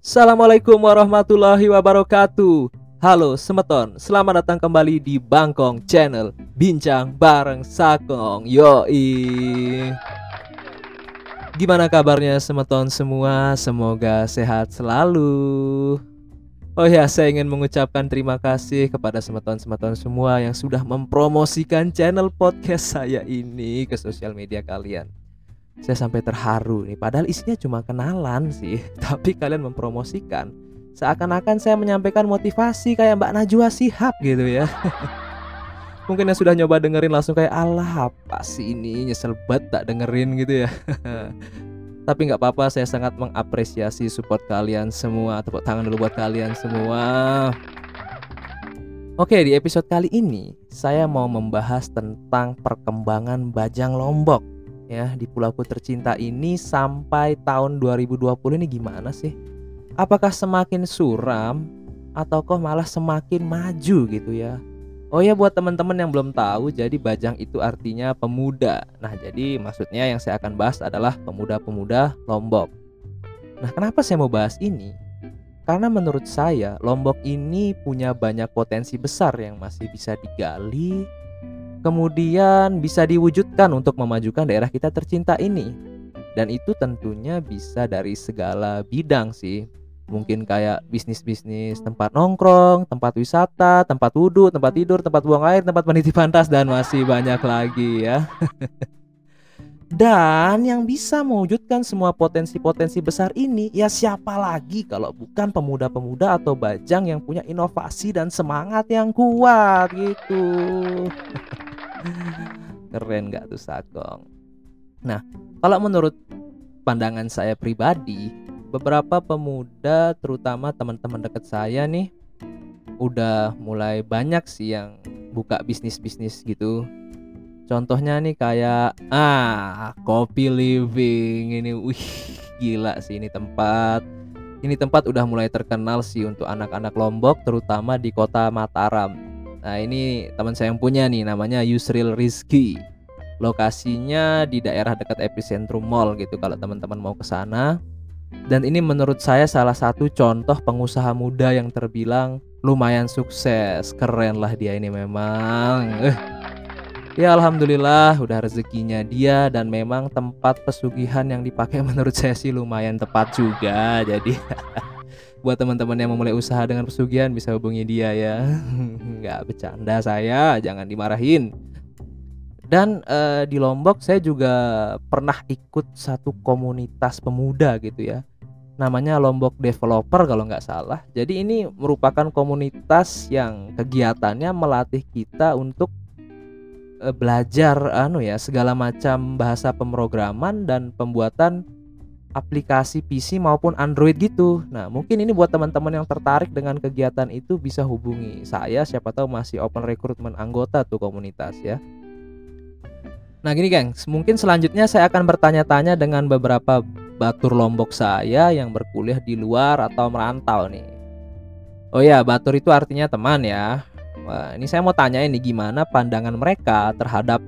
Assalamualaikum warahmatullahi wabarakatuh. Halo Semeton, selamat datang kembali di Bangkong Channel. Bincang bareng Sakong. Yoi. Gimana kabarnya Semeton semua? Semoga sehat selalu. Oh ya, saya ingin mengucapkan terima kasih kepada semeton-semeton semua yang sudah mempromosikan channel podcast saya ini ke sosial media kalian saya sampai terharu nih padahal isinya cuma kenalan sih. Tapi kalian mempromosikan seakan-akan saya menyampaikan motivasi kayak Mbak Najwa Sihab gitu ya. Mungkin yang sudah nyoba dengerin langsung kayak Allah apa sih ini? Nyesel banget tak dengerin gitu ya. Tapi nggak apa-apa saya sangat mengapresiasi support kalian semua. Tepuk tangan dulu buat kalian semua. Oke, di episode kali ini saya mau membahas tentang perkembangan bajang lombok ya di pulauku tercinta ini sampai tahun 2020 ini gimana sih? Apakah semakin suram atau kok malah semakin maju gitu ya? Oh ya buat teman-teman yang belum tahu, jadi Bajang itu artinya pemuda. Nah, jadi maksudnya yang saya akan bahas adalah pemuda-pemuda Lombok. Nah, kenapa saya mau bahas ini? Karena menurut saya Lombok ini punya banyak potensi besar yang masih bisa digali, kemudian bisa diwujudkan untuk memajukan daerah kita tercinta ini. Dan itu tentunya bisa dari segala bidang sih. Mungkin kayak bisnis-bisnis tempat nongkrong, tempat wisata, tempat wudhu, tempat tidur, tempat buang air, tempat penitipan tas dan masih banyak lagi ya. Dan yang bisa mewujudkan semua potensi-potensi besar ini ya siapa lagi kalau bukan pemuda-pemuda atau bajang yang punya inovasi dan semangat yang kuat gitu. Keren gak tuh Sagong? Nah, kalau menurut pandangan saya pribadi, beberapa pemuda terutama teman-teman dekat saya nih udah mulai banyak sih yang buka bisnis-bisnis gitu. Contohnya nih kayak ah, Kopi Living ini wih gila sih ini tempat. Ini tempat udah mulai terkenal sih untuk anak-anak Lombok terutama di kota Mataram Nah ini teman saya yang punya nih namanya Yusril Rizky. Lokasinya di daerah dekat epicentrum mall gitu kalau teman-teman mau ke sana. Dan ini menurut saya salah satu contoh pengusaha muda yang terbilang lumayan sukses. Keren lah dia ini memang. Eh. Ya alhamdulillah udah rezekinya dia dan memang tempat pesugihan yang dipakai menurut saya sih lumayan tepat juga. Jadi buat teman-teman yang memulai usaha dengan pesugihan bisa hubungi dia ya. Nggak bercanda saya jangan dimarahin. Dan uh, di Lombok saya juga pernah ikut satu komunitas pemuda gitu ya. Namanya Lombok Developer kalau nggak salah. Jadi ini merupakan komunitas yang kegiatannya melatih kita untuk uh, belajar anu ya segala macam bahasa pemrograman dan pembuatan aplikasi PC maupun Android gitu. Nah, mungkin ini buat teman-teman yang tertarik dengan kegiatan itu bisa hubungi saya. Siapa tahu masih open recruitment anggota tuh komunitas ya. Nah, gini gengs, mungkin selanjutnya saya akan bertanya-tanya dengan beberapa batur Lombok saya yang berkuliah di luar atau merantau nih. Oh ya, batur itu artinya teman ya. Wah, ini saya mau tanya ini gimana pandangan mereka terhadap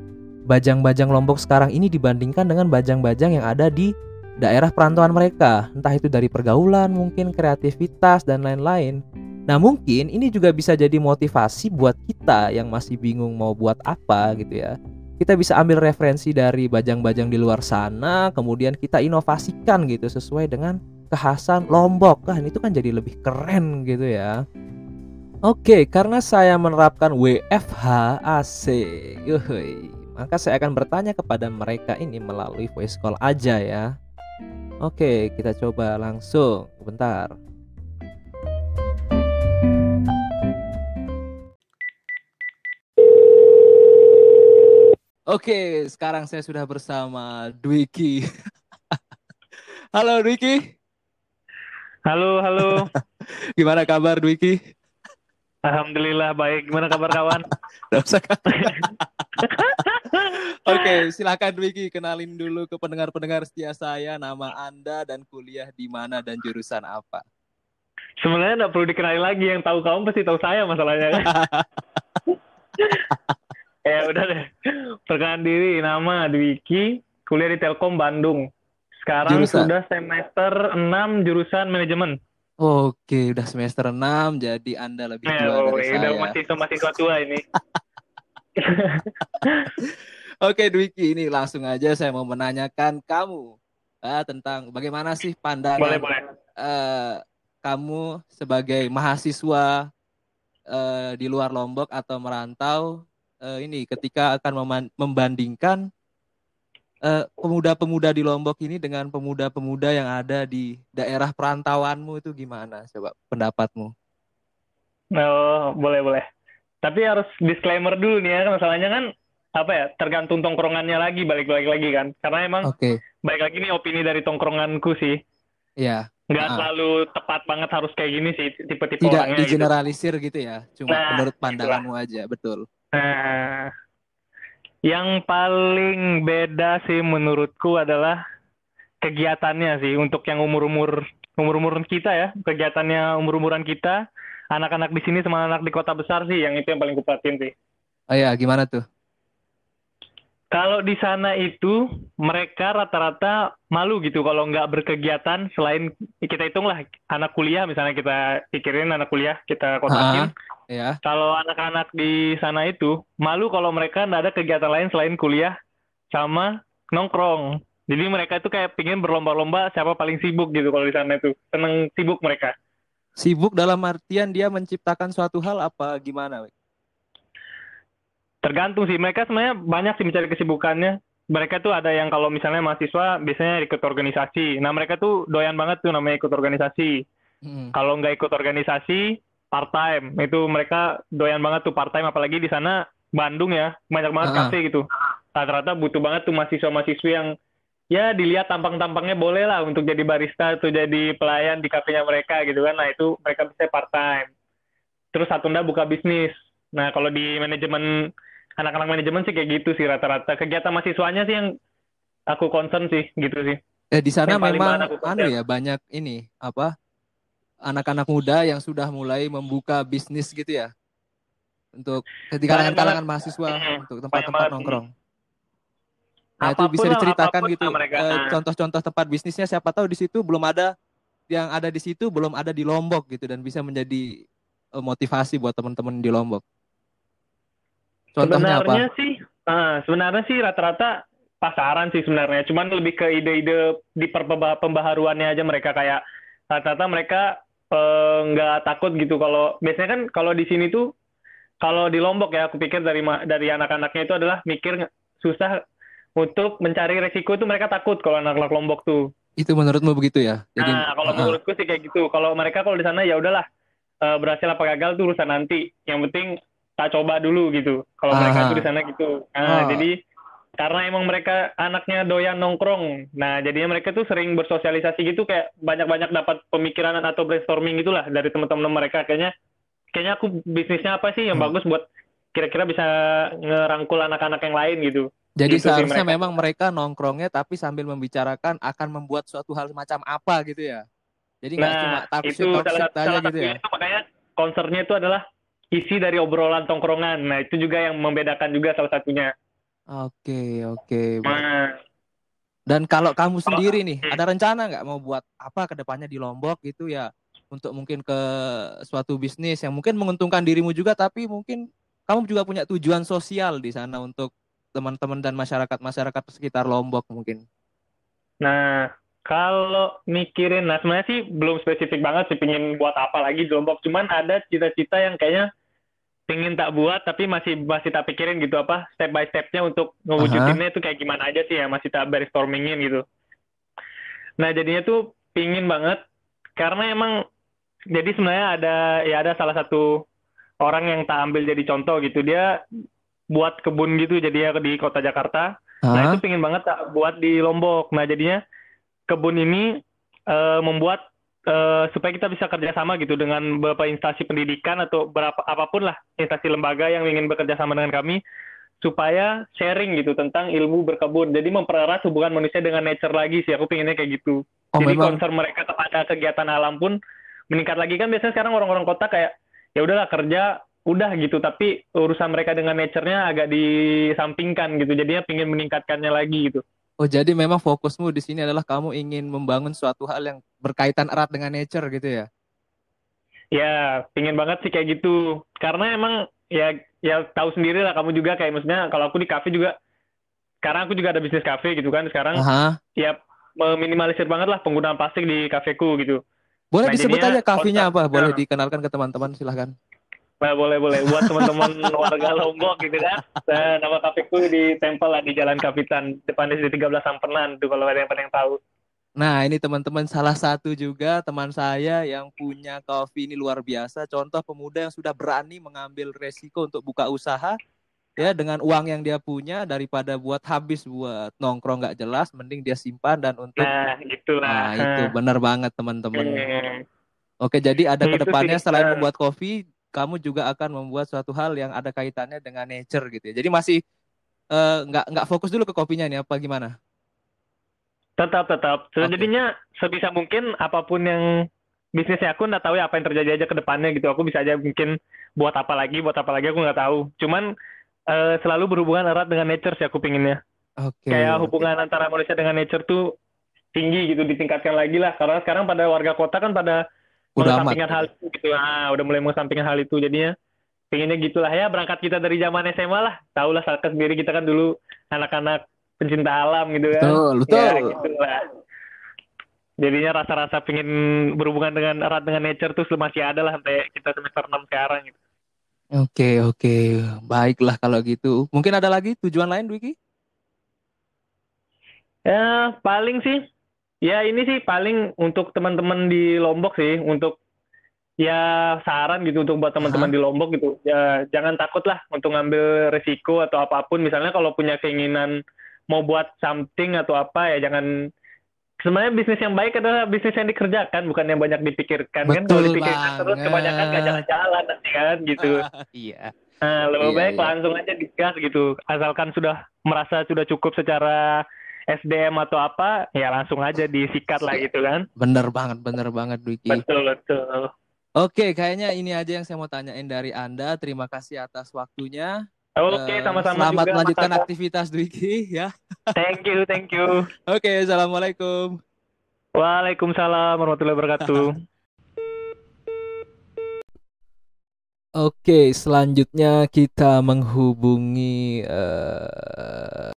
bajang-bajang Lombok sekarang ini dibandingkan dengan bajang-bajang yang ada di daerah perantauan mereka, entah itu dari pergaulan, mungkin kreativitas dan lain-lain. Nah, mungkin ini juga bisa jadi motivasi buat kita yang masih bingung mau buat apa gitu ya. Kita bisa ambil referensi dari bajang-bajang di luar sana, kemudian kita inovasikan gitu sesuai dengan kekhasan Lombok. Kan itu kan jadi lebih keren gitu ya. Oke, karena saya menerapkan WFH AC, yuhui, maka saya akan bertanya kepada mereka ini melalui voice call aja ya. Oke, kita coba langsung. Bentar. Oke, sekarang saya sudah bersama Dwiki. halo Dwiki. Halo, halo. Gimana kabar Dwiki? Alhamdulillah baik. Gimana kabar kawan? Oke, silakan Wiki kenalin dulu ke pendengar-pendengar setia saya nama Anda dan kuliah di mana dan jurusan apa. Sebenarnya nggak perlu dikenali lagi, yang tahu kamu pasti tahu saya masalahnya. ya udah deh. Perkenalkan diri, nama Dwiki, kuliah di Telkom Bandung. Sekarang jurusan. sudah semester 6 jurusan manajemen. Oke, udah semester 6 jadi Anda lebih Eh, tua oh, dari ya udah saya. masih mahasiswa tua ini. Oke, Dwiki, ini langsung aja saya mau menanyakan kamu eh, tentang bagaimana sih boleh, pandangan boleh. eh, kamu sebagai mahasiswa eh, di luar Lombok atau merantau eh, ini ketika akan membandingkan eh, pemuda-pemuda di Lombok ini dengan pemuda-pemuda yang ada di daerah perantauanmu itu gimana? Coba pendapatmu. Oh, boleh, boleh. Tapi harus disclaimer dulu nih ya, masalahnya kan apa ya, tergantung tongkrongannya lagi, balik-balik lagi kan. Karena emang Oke, balik lagi nih opini dari tongkronganku sih. ya. Nggak Ah. selalu tepat banget harus kayak gini sih, tipe-tipe Tidak orangnya gitu. digeneralisir gitu ya, cuma Nah, menurut pandanganmu aja, betul. Nah, yang paling beda sih menurutku adalah kegiatannya sih untuk yang umur-umur umur-umuran kita ya, kegiatannya umur-umuran kita, anak-anak di sini sama anak di kota besar sih yang itu yang paling kupatin sih. Oh ya, gimana tuh? Kalau di sana itu mereka rata-rata malu gitu kalau nggak berkegiatan selain kita hitunglah anak kuliah misalnya kita pikirin anak kuliah kita kotakin. Ya, Kalau anak-anak di sana itu malu kalau mereka nggak ada kegiatan lain selain kuliah sama nongkrong. Jadi mereka itu kayak pingin berlomba-lomba siapa paling sibuk gitu kalau di sana itu. Seneng sibuk mereka. Sibuk dalam artian dia menciptakan suatu hal apa gimana? Wik? Tergantung sih. Mereka sebenarnya banyak sih mencari kesibukannya. Mereka tuh ada yang kalau misalnya mahasiswa biasanya ikut organisasi. Nah mereka tuh doyan banget tuh namanya ikut organisasi. Hmm. Kalau nggak ikut organisasi, part time. Itu mereka doyan banget tuh part time. Apalagi di sana Bandung ya, banyak banget Ah. kafe gitu. Rata-rata butuh banget tuh mahasiswa-mahasiswi yang ya dilihat tampang-tampangnya boleh lah untuk jadi barista atau jadi pelayan di kafenya mereka gitu kan. Nah itu mereka bisa part time. Terus satu nda buka bisnis. Nah kalau di manajemen anak-anak manajemen sih kayak gitu sih rata-rata. Kegiatan mahasiswanya sih yang aku concern sih gitu sih. Eh di sana Yang memang anu ya banyak ini apa anak-anak muda yang sudah mulai membuka bisnis gitu ya untuk di Banyak kalangan-kalangan mahasiswa untuk tempat-tempat nongkrong. Nah itu bisa diceritakan gitu mereka. eh, Nah. contoh-contoh tempat bisnisnya siapa tahu di situ belum ada yang ada di situ belum ada di Lombok gitu dan bisa menjadi eh, motivasi buat teman-teman di Lombok. Contohnya apa? Sebenarnya sih, ah, sebenarnya sih rata-rata pasaran sih sebenarnya. Cuman lebih ke ide-ide di pembaharuannya aja mereka kayak rata-rata mereka nggak takut gitu kalau biasanya kan kalau di sini tuh kalau di Lombok ya aku pikir dari dari anak-anaknya itu adalah mikir susah untuk mencari resiko itu mereka takut kalau anak-anak Lombok tuh. Itu menurutmu begitu ya? Jadi Nah, kalau ah, menurutku sih kayak gitu. Kalau mereka kalau di sana ya udahlah eh, berhasil apa gagal tuh urusan nanti. Yang penting tak coba dulu gitu. Kalau mereka Aha. tuh di sana gitu. Nah, Oh. jadi karena emang mereka anaknya doyan nongkrong. Nah, jadinya mereka tuh sering bersosialisasi gitu kayak banyak-banyak dapat pemikiran atau brainstorming gitulah dari teman-teman mereka. Kayaknya kayaknya aku bisnisnya apa sih yang Hmm. bagus buat kira-kira bisa ngerangkul anak-anak yang lain gitu. Jadi Gitu sih seharusnya mereka. memang mereka nongkrongnya tapi sambil membicarakan akan membuat suatu hal semacam apa gitu ya. Jadi nggak cuma Nah, talk salah, shit aja gitu ya. itu makanya concernnya itu adalah isi dari obrolan tongkrongan. Nah, itu juga yang membedakan juga salah satunya. Oke, oke. Nah, Dan kalau kamu sendiri nih, Hmm. ada rencana nggak mau buat apa ke depannya di Lombok gitu ya? Untuk mungkin ke suatu bisnis yang mungkin menguntungkan dirimu juga, tapi mungkin kamu juga punya tujuan sosial di sana untuk teman-teman dan masyarakat-masyarakat sekitar Lombok mungkin. nah kalau mikirin, nah sebenarnya sih belum spesifik banget sih pingin buat apa lagi di Lombok. Cuman ada cita-cita yang kayaknya pingin tak buat, tapi masih masih tak pikirin gitu apa step by stepnya untuk ngewujudinnya itu kayak gimana aja sih ya masih tak brainstormingin gitu. Nah jadinya tuh pingin banget karena emang jadi sebenarnya ada ya ada salah satu orang yang tak ambil jadi contoh gitu dia buat kebun gitu jadinya di kota Jakarta. Nah Hah? itu pingin banget tak buat di Lombok. Nah jadinya kebun ini eh, membuat eh, supaya kita bisa kerjasama gitu dengan beberapa instansi pendidikan atau berapa apa pun lah instansi lembaga yang ingin bekerja sama dengan kami supaya sharing gitu tentang ilmu berkebun. Jadi mempererat hubungan manusia dengan nature lagi sih. Aku pinginnya kayak gitu. Oh Jadi memang concern mereka kepada kegiatan alam pun meningkat lagi kan biasanya sekarang orang-orang kota kayak ya udahlah kerja udah gitu tapi urusan mereka dengan nature-nya agak disampingkan gitu. Jadinya pingin meningkatkannya lagi gitu. Oh jadi memang fokusmu di sini adalah kamu ingin membangun suatu hal yang berkaitan erat dengan nature gitu ya? Ya, pingin banget sih kayak gitu. Karena emang ya ya tahu sendiri lah kamu juga kayak maksudnya kalau aku di kafe juga sekarang aku juga ada bisnis kafe gitu kan. Sekarang Aha. ya meminimalisir banget lah penggunaan plastik di kafeku gitu. Boleh Nah, disebut aja kafenya apa? Boleh Nah. dikenalkan ke teman-teman silahkan. Nah, boleh boleh buat teman-teman warga Lombok gitu kan. Nah, nama kafeku di tempel lah di Jalan Kapitan, depannya di 13 Sampenan tuh kalau ada yang yang tahu. Nah, ini teman-teman salah satu juga teman saya yang punya coffee ini luar biasa. Contoh pemuda yang sudah berani mengambil resiko untuk buka usaha ya dengan uang yang dia punya daripada buat habis buat nongkrong nggak jelas, mending dia simpan dan untuk Nah, gitulah. Nah, itu benar banget teman-teman. Oke, jadi ada Itu ke depannya selain eh. membuat kopi, kamu juga akan membuat suatu hal yang ada kaitannya dengan nature gitu ya. Jadi masih eh, nggak nggak fokus dulu ke kopinya nih apa gimana? Tetap, tetap. So, Oke. Jadinya sebisa mungkin apa pun yang bisnisnya aku nggak tahu ya apa yang terjadi aja ke depannya gitu. Aku bisa aja mungkin buat apa lagi, buat apa lagi aku nggak tahu. Cuman eh, selalu berhubungan erat dengan nature sih aku pinginnya. Oke. Kayak oke. hubungan antara manusia dengan nature tuh tinggi gitu, ditingkatkan lagi lah. Karena sekarang pada warga kota kan pada Udah mengesampingkan hal itu gitu. Ah, udah mulai mengesampingkan hal itu. Jadinya pinginnya gitulah ya berangkat kita dari zaman SMA lah. Tahu lah Salka sendiri kita kan dulu anak-anak pencinta alam gitu kan. Betul, betul. Ya, gitu lah. Jadinya rasa-rasa pingin berhubungan dengan erat dengan nature tuh masih ada lah sampai kita semester 6 sekarang gitu. Oke, oke. Baiklah kalau gitu. Mungkin ada lagi tujuan lain, Dwiki? Ya, paling sih ya ini sih paling untuk teman-teman di Lombok sih untuk ya saran gitu untuk buat teman-teman di Lombok gitu. Ya jangan takut lah untuk ngambil resiko atau apa pun. Misalnya kalau punya keinginan mau buat something atau apa ya jangan sebenarnya bisnis yang baik adalah bisnis yang dikerjakan bukan yang banyak dipikirkan kan kalau Betul dipikirkan terus banget. kebanyakan gak jalan-jalan nanti kan gitu. Iya. Nah, lebih Iya, baik iya. langsung aja digas gitu. Asalkan sudah merasa sudah cukup secara SDM atau apa, ya langsung aja disikat lah gitu kan. Bener banget, bener banget, Dwiki. Betul, betul. Oke, kayaknya ini aja yang saya mau tanyain dari Anda. Terima kasih atas waktunya. Oke, Eh, sama-sama Selamat juga, melanjutkan Mas Ata. aktivitas Dwiki ya. Thank you, thank you. Oke, assalamualaikum. Waalaikumsalam warahmatullahi wabarakatuh. Oke, selanjutnya kita menghubungi eh,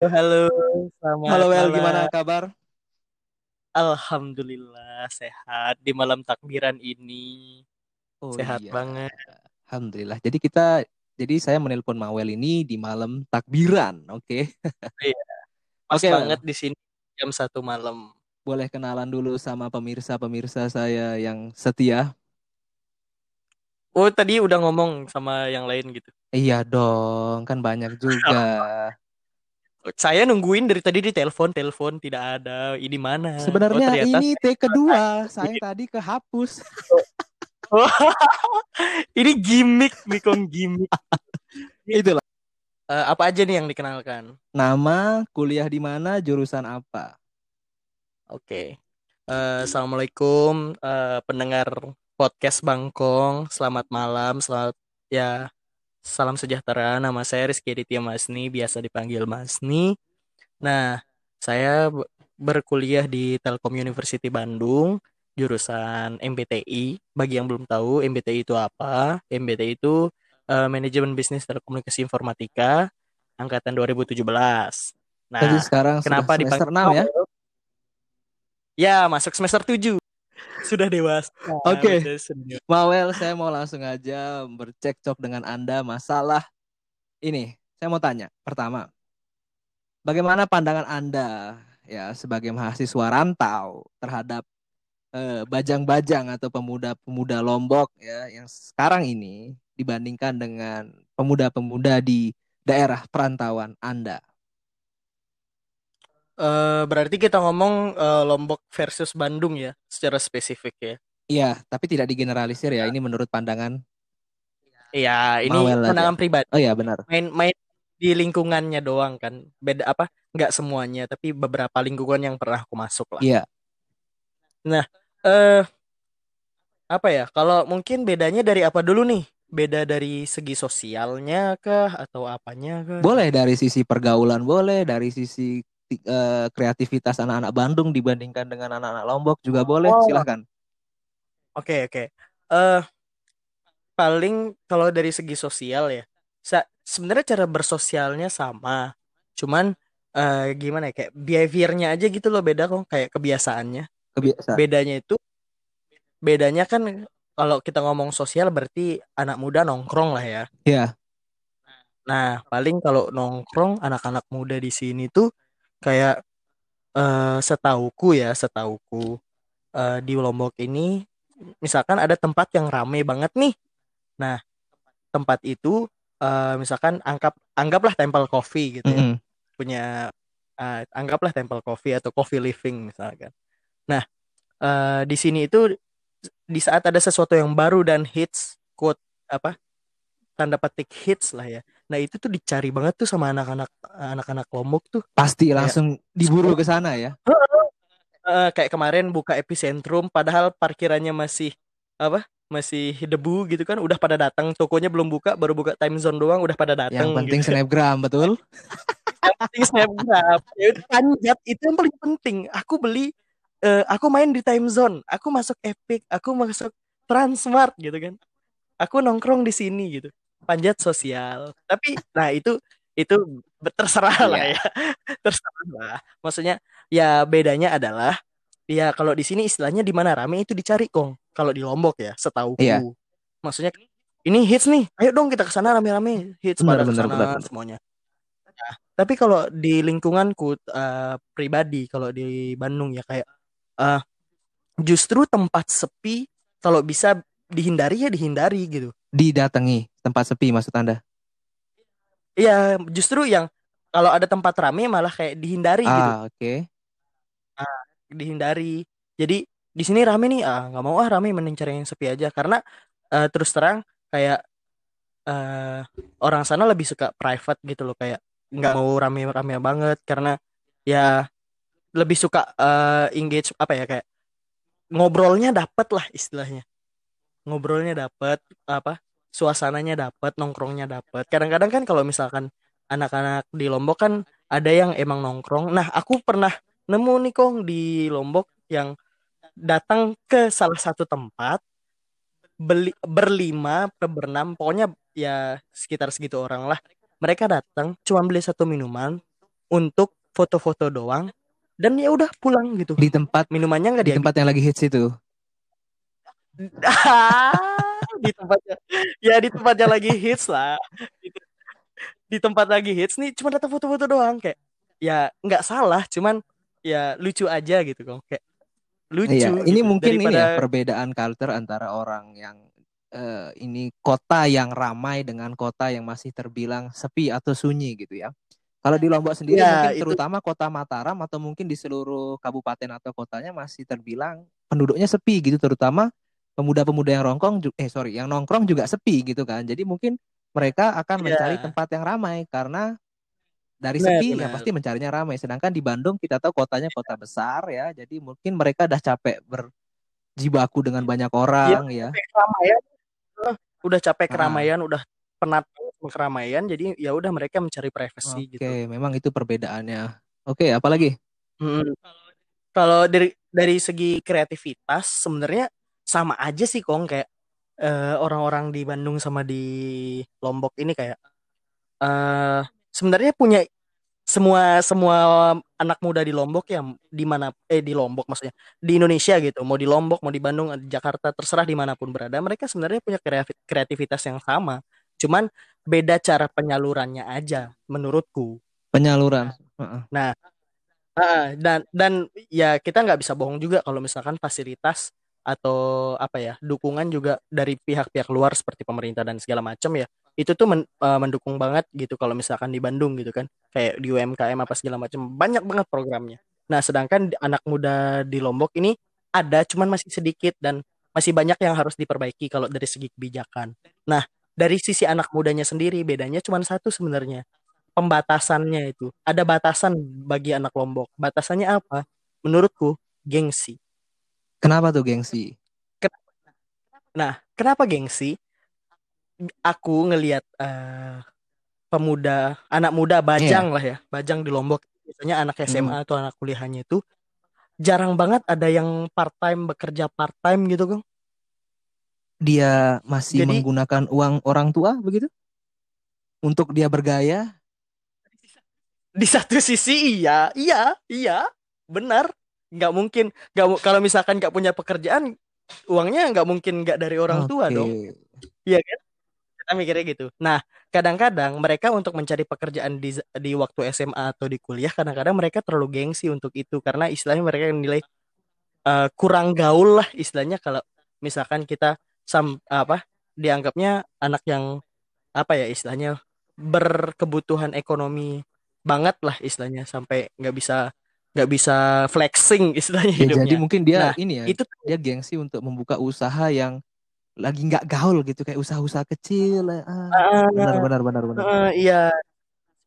Halo, selamat Halo Wel, malam. gimana kabar? Alhamdulillah sehat di malam takbiran ini. Oh Sehat iya. banget. Alhamdulillah. Jadi kita jadi saya menelpon Mawel ini di malam takbiran, oke? Pas Oke, banget di sini jam satu malam. Boleh kenalan dulu sama pemirsa-pemirsa saya yang setia? Oh, tadi udah ngomong sama yang lain gitu. Iya dong, kan banyak juga. Saya nungguin dari tadi di telepon, telepon tidak ada. Ini mana? Sebenarnya oh, ternyata ini take kedua, saya tadi kehapus. ini gimmick, Mikong gimmick. Itulah. Eh, apa aja nih yang dikenalkan? Nama, kuliah di mana, jurusan apa? Oke. Eh, Assalamualaikum eh, pendengar podcast Bangkong. Selamat malam, selamat ya salam sejahtera. Nama saya Rizky Aditya Masni, biasa dipanggil Masni. Nah, saya be- berkuliah di Telkom University Bandung, jurusan MBTI. Bagi yang belum tahu, MBTI itu apa? MBTI itu eh, Manajemen Bisnis Telekomunikasi Informatika angkatan 2017. Nah, Jadi sekarang kenapa semester dipanggil 6 ya? Ya, masuk semester 7. Sudah dewasa. Oke. Udah senior. Mawel, saya mau langsung aja bercekcok dengan Anda masalah ini. Saya mau tanya, pertama, bagaimana pandangan Anda ya sebagai mahasiswa rantau terhadap eh, bajang-bajang atau pemuda-pemuda Lombok ya yang sekarang ini dibandingkan dengan pemuda-pemuda di daerah perantauan Anda? Eh, berarti kita ngomong eh, Lombok versus Bandung ya, secara spesifik ya. Iya, tapi tidak digeneralisir ya. Ini menurut pandangan. Iya, ini Mawel aja. pandangan pribadi. Oh iya, benar. Main-main di lingkungannya doang kan. Beda apa? Nggak semuanya, tapi beberapa lingkungan yang pernah aku masuk lah. Iya. Eh, apa ya? Kalau mungkin bedanya dari apa dulu nih? Beda dari segi sosialnya kah atau apanya kah? Boleh dari sisi pergaulan, boleh dari sisi eh, kreativitas anak-anak Bandung dibandingkan dengan anak-anak Lombok juga boleh, Oh. silahkan. Oke, oke. Eh paling kalau dari segi sosial ya, sebenarnya cara bersosialnya sama. Cuman eh gimana ya kayak behaviornya aja gitu loh beda kok kayak kebiasaannya. Kebiasaan. Bedanya itu bedanya kan kalau kita ngomong sosial berarti anak muda nongkrong lah ya. Ya, Nah, paling kalau nongkrong anak-anak muda di sini tuh kayak eh setauku ya, setauku eh, di Lombok ini misalkan ada tempat yang rame banget nih. Nah, tempat itu eh, misalkan anggap anggaplah Temple Coffee gitu ya. mm-mm. Punya eh, anggaplah Temple Coffee atau Coffee Living misalkan. Nah, eh, di sini itu di saat ada sesuatu yang baru dan hits quote apa tanda petik hits lah ya. Nah, itu tuh dicari banget tuh sama anak-anak anak-anak Lombok tuh. pasti langsung diburu ke sana ya. Eh, kayak kemarin buka epicentrum padahal parkirannya masih apa masih debu gitu kan udah pada datang tokonya belum buka baru buka time zone doang udah pada datang Yang penting gitu. snapgram, betul? yang penting snapgram ya panjat itu yang paling penting aku beli eh, aku main di time zone aku masuk epic aku masuk transmart gitu kan aku nongkrong di sini gitu panjat sosial. Tapi nah itu itu terserah lah Iya. ya. Terserah lah. Maksudnya ya bedanya adalah ya kalau di sini istilahnya di mana rame itu dicari kong. Kalau di Lombok ya setahu Iya. maksudnya ini hits nih. Ayo dong kita ke sana rame-rame. Hits Benar, pada sana benar, semuanya. Nah, tapi kalau di lingkunganku eh, pribadi kalau di Bandung ya kayak eh, justru tempat sepi kalau bisa dihindari ya dihindari gitu Didatangi tempat sepi maksud Anda. Iya, justru yang kalau ada tempat rame malah kayak dihindari gitu, Ah, oke. dihindari. Jadi di sini rame nih, ah nggak mau ah rame mending cari yang sepi aja karena eh, terus terang kayak eh, orang sana lebih suka private gitu loh kayak nggak mau rame-rame banget karena ya lebih suka eh, engage apa ya kayak ngobrolnya dapet lah istilahnya. Ngobrolnya dapet apa suasananya dapet nongkrongnya dapet. Kadang-kadang kan kalau misalkan anak-anak di Lombok kan ada yang emang nongkrong. Nah, aku pernah nemu nih Kong di Lombok yang datang ke salah satu tempat beli berlima berenam pokoknya ya sekitar segitu orang lah mereka datang cuma beli satu minuman untuk foto-foto doang dan ya udah pulang gitu Di tempat minumannya nggak di tempat yang lagi hits itu. di tempatnya ya di tempatnya lagi hits lah di, tempat lagi hits nih cuma datang foto-foto doang kayak ya nggak salah cuman ya lucu aja gitu kong kayak lucu Iya, ini gitu. mungkin ini ya Daripada- perbedaan culture antara orang yang eh, ini kota yang ramai dengan kota yang masih terbilang sepi atau sunyi gitu ya. Kalau di Lombok sendiri Ya, mungkin itu- terutama kota Mataram atau mungkin di seluruh kabupaten atau kotanya masih terbilang penduduknya sepi gitu terutama pemuda-pemuda yang rongkrong ju- eh sorry yang nongkrong juga sepi gitu kan. Jadi mungkin mereka akan Iya. mencari tempat yang ramai karena dari sepi ya pasti mencarinya ramai. Sedangkan di Bandung kita tahu kotanya kota besar ya. Jadi mungkin mereka udah capek berjibaku dengan banyak orang ya. capek keramaian udah capek keramaian udah penat keramaian jadi ya udah mereka mencari privasi Oke, gitu memang itu perbedaannya. Oke, apalagi? Mm. Kalau dari dari segi kreativitas sebenarnya sama aja sih Kong kayak eh, orang-orang di Bandung sama di Lombok ini kayak eh sebenarnya punya semua semua anak muda di Lombok ya di mana eh di Lombok maksudnya di Indonesia gitu mau di Lombok mau di Bandung di Jakarta terserah di mana pun berada mereka sebenarnya punya kreativitas yang sama cuman beda cara penyalurannya aja menurutku Penyaluran. Heeh. Ah, dan dan ya kita nggak bisa bohong juga kalau misalkan fasilitas atau apa ya dukungan juga dari pihak-pihak luar seperti pemerintah dan segala macam ya itu tuh men- eh, mendukung banget gitu kalau misalkan di Bandung gitu kan kayak di UMKM apa segala macam banyak banget programnya. Nah sedangkan anak muda di Lombok ini ada cuman masih sedikit dan masih banyak yang harus diperbaiki kalau dari segi kebijakan. Nah dari sisi anak mudanya sendiri bedanya cuman satu sebenarnya pembatasannya itu ada batasan bagi anak Lombok. Batasannya apa? Menurutku gengsi. Kenapa tuh gengsi? Nah, kenapa gengsi? Aku ngelihat eh, pemuda, anak muda bajang lah ya, bajang di Lombok misalnya anak Hmm. SMA atau anak kuliahnya itu jarang banget ada yang part time bekerja part time gitu Kong. Dia masih Jadi- menggunakan uang orang tua begitu? Untuk dia bergaya? Di satu sisi iya, iya, iya, benar. Nggak mungkin, nggak kalau misalkan nggak punya pekerjaan, uangnya nggak mungkin nggak dari orang tua Oke. dong. Iya kan? Kita mikirnya gitu. Nah, kadang-kadang mereka untuk mencari pekerjaan di di waktu SMA atau di kuliah, kadang-kadang mereka terlalu gengsi untuk itu karena istilahnya mereka nilai eh, kurang gaul lah istilahnya kalau misalkan kita sam apa dianggapnya anak yang apa ya istilahnya berkebutuhan ekonomi banget lah istilahnya sampai nggak bisa nggak bisa flexing istilahnya Ya, hidupnya. jadi mungkin dia Nah, ini ya, itu dia gengsi untuk membuka usaha yang lagi nggak gaul gitu kayak usaha-usaha kecil. Ah, Ah, benar benar benar benar. Eh, iya.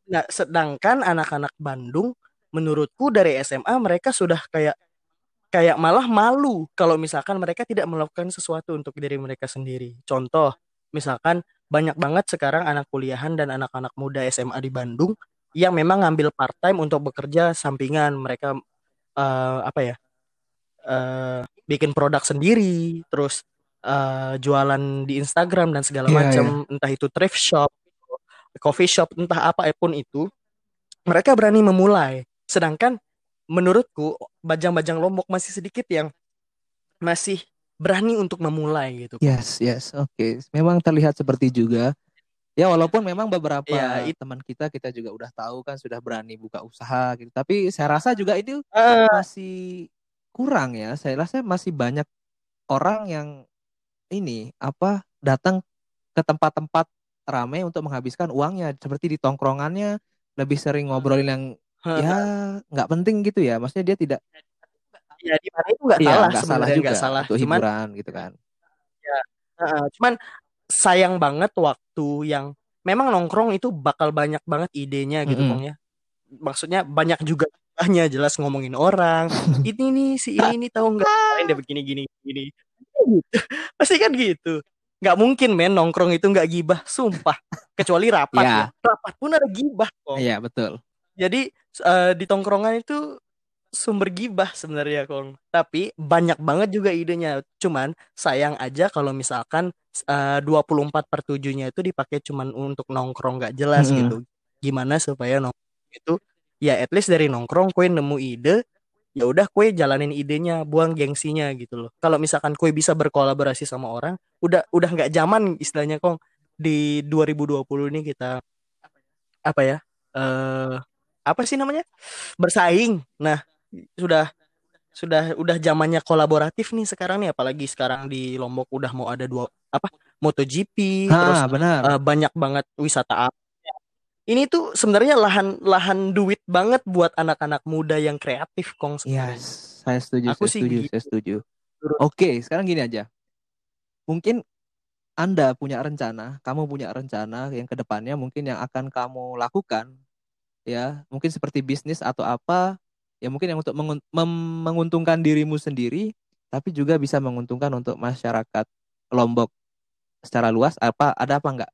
Nah, sedangkan anak-anak Bandung menurutku dari SMA mereka sudah kayak kayak malah malu kalau misalkan mereka tidak melakukan sesuatu untuk diri mereka sendiri. Contoh, misalkan banyak banget sekarang anak kuliahan dan anak-anak muda SMA di Bandung yang memang ngambil part time untuk bekerja sampingan. Mereka eh, apa ya? eh, bikin produk sendiri, terus eh, jualan di Instagram dan segala Iya, macam, entah itu thrift shop, coffee shop, entah apa pun itu, mereka berani memulai. Sedangkan menurutku bajang-bajang Lombok masih sedikit yang masih berani untuk memulai gitu. Yes, yes, oke. Memang terlihat seperti juga. Ya walaupun memang beberapa Ya, it- teman kita kita juga udah tahu kan sudah berani buka usaha gitu. Tapi saya rasa juga itu Eh, masih kurang ya. Saya rasa masih banyak orang yang ini apa datang ke tempat-tempat ramai untuk menghabiskan uangnya seperti di tongkrongannya lebih sering ngobrolin yang ya nggak penting gitu ya. Maksudnya dia tidak ya di mana itu nggak iya salah nggak salah juga nggak salah. untuk Cuman hiburan gitu kan. Heeh, cuman sayang banget waktu yang memang nongkrong itu bakal banyak banget idenya gitu Mm-mm. Kong ya. Maksudnya banyak juga hanya jelas ngomongin orang. Ini nih si ini nih tahu nggak kemarin dia begini gini gini. Pasti kan gitu. Nggak mungkin men nongkrong itu nggak gibah, sumpah. Kecuali rapat Ya. ya. Rapat pun ada gibah kok. Iya betul. Jadi eh, di tongkrongan itu sumber gibah sebenarnya Kong. Tapi banyak banget juga idenya. Cuman sayang aja kalau misalkan eh, 24 per 7-nya itu dipakai cuman untuk nongkrong gak jelas Mm-mm. gitu. Gimana supaya nongkrong itu ya at least dari nongkrong kue nemu ide ya udah kue jalanin idenya buang gengsinya gitu loh kalau misalkan kue bisa berkolaborasi sama orang udah udah nggak zaman istilahnya kong di 2020 ini kita apa ya eh apa sih namanya bersaing nah sudah sudah udah zamannya kolaboratif nih sekarang nih apalagi sekarang di Lombok udah mau ada dua apa MotoGP terus Ah benar. eh, banyak banget wisata alam. Ini tuh sebenarnya lahan lahan duit banget buat anak-anak muda yang kreatif kong sebenarnya. Yes, saya setuju, Aku saya sih setuju, gitu. saya setuju. Oke, sekarang gini aja. Mungkin Anda punya rencana, kamu punya rencana yang ke depannya mungkin yang akan kamu lakukan, ya, mungkin seperti bisnis atau apa, ya mungkin yang untuk menguntungkan dirimu sendiri, tapi juga bisa menguntungkan untuk masyarakat Lombok secara luas. Apa ada apa enggak?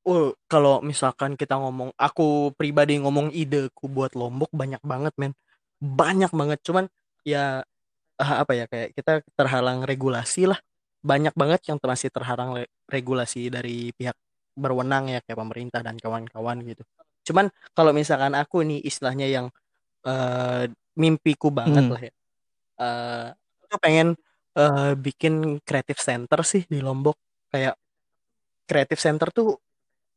Oh, kalau misalkan kita ngomong, aku pribadi ngomong ideku buat Lombok banyak banget, men. Banyak banget. Cuman ya ah, apa ya kayak kita terhalang regulasi lah. Banyak banget yang masih terhalang regulasi dari pihak berwenang ya kayak pemerintah dan kawan-kawan gitu. Cuman kalau misalkan aku nih istilahnya yang eh, mimpiku banget Hmm. lah ya. Eh, aku pengen eh, bikin creative center sih di Lombok. Kayak creative center tuh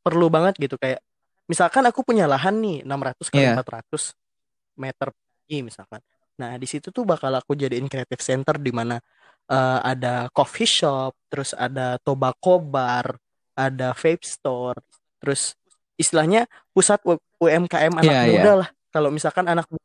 perlu banget gitu kayak misalkan aku punya lahan nih 600 kali Iya. 400 meter persegi misalkan. Nah, di situ tuh bakal aku jadiin creative center di mana eh, ada coffee shop, terus ada tobacco bar, ada vape store, terus istilahnya pusat UMKM anak Iya, iya. muda lah. Kalau misalkan anak muda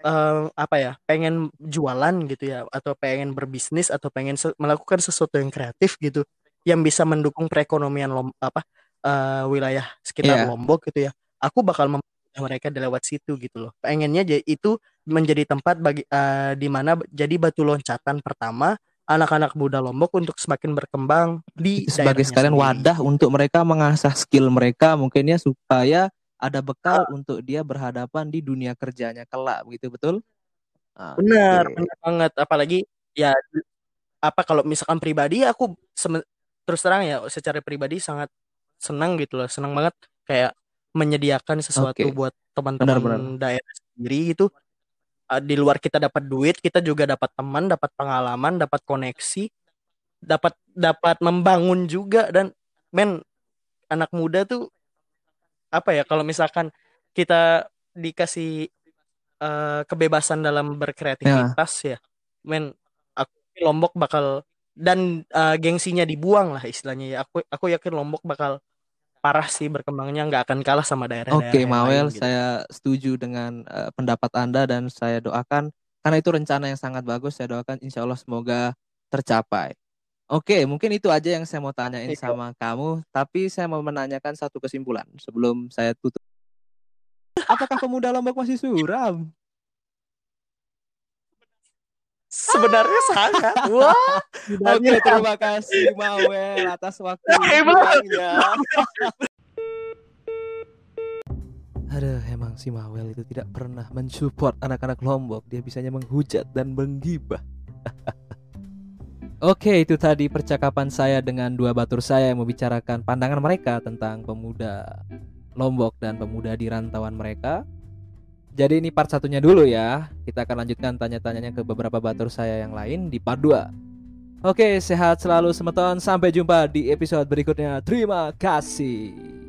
eh, apa ya, pengen jualan gitu ya atau pengen berbisnis atau pengen se- melakukan sesuatu yang kreatif gitu yang bisa mendukung perekonomian lom, apa eh, wilayah sekitar Iya. Lombok gitu ya. Aku bakal membantu mereka lewat situ gitu loh. Pengennya jadi itu menjadi tempat bagi eh, di mana jadi batu loncatan pertama anak-anak muda Lombok untuk semakin berkembang di sebagai sekalian sendiri. wadah untuk mereka mengasah skill mereka mungkin ya supaya ada bekal untuk dia berhadapan di dunia kerjanya kelak begitu betul Benar, Oke. benar banget. Apalagi ya apa kalau misalkan pribadi aku terus terang ya secara pribadi sangat senang gitu loh, senang banget kayak menyediakan sesuatu Oke. buat teman-teman daerah sendiri gitu. Uh, di luar kita dapat duit, kita juga dapat teman, dapat pengalaman, dapat koneksi, dapat dapat membangun juga dan men anak muda tuh apa ya kalau misalkan kita dikasih uh, kebebasan dalam berkreativitas ya, men aku Lombok bakal dan uh, gengsinya dibuang lah istilahnya ya. Aku aku yakin Lombok bakal parah sih berkembangnya nggak akan kalah sama daerah-daerah Oke, yang Mawel, lain gitu. saya setuju dengan eh, pendapat Anda dan saya doakan karena itu rencana yang sangat bagus. Saya doakan insya Allah semoga tercapai. Oke, mungkin itu aja yang saya mau tanyain sama kamu. Tapi saya mau menanyakan satu kesimpulan sebelum saya tutup. Apakah pemuda Lombok masih suram? Sebenarnya sangat. Wah, Oke, terima kasih Mawel atas waktu Hebat. luangnya. Aduh, emang si Mawel itu tidak pernah mensupport anak-anak Lombok. Dia bisanya menghujat dan menggibah. Oke, itu tadi percakapan saya dengan dua batur saya yang membicarakan pandangan mereka tentang pemuda Lombok dan pemuda di rantauan mereka. Jadi ini part satunya dulu ya. Kita akan lanjutkan tanya-tanyanya ke beberapa batur saya yang lain di part 2. Oke, sehat selalu semeton. Sampai jumpa di episode berikutnya. Terima kasih.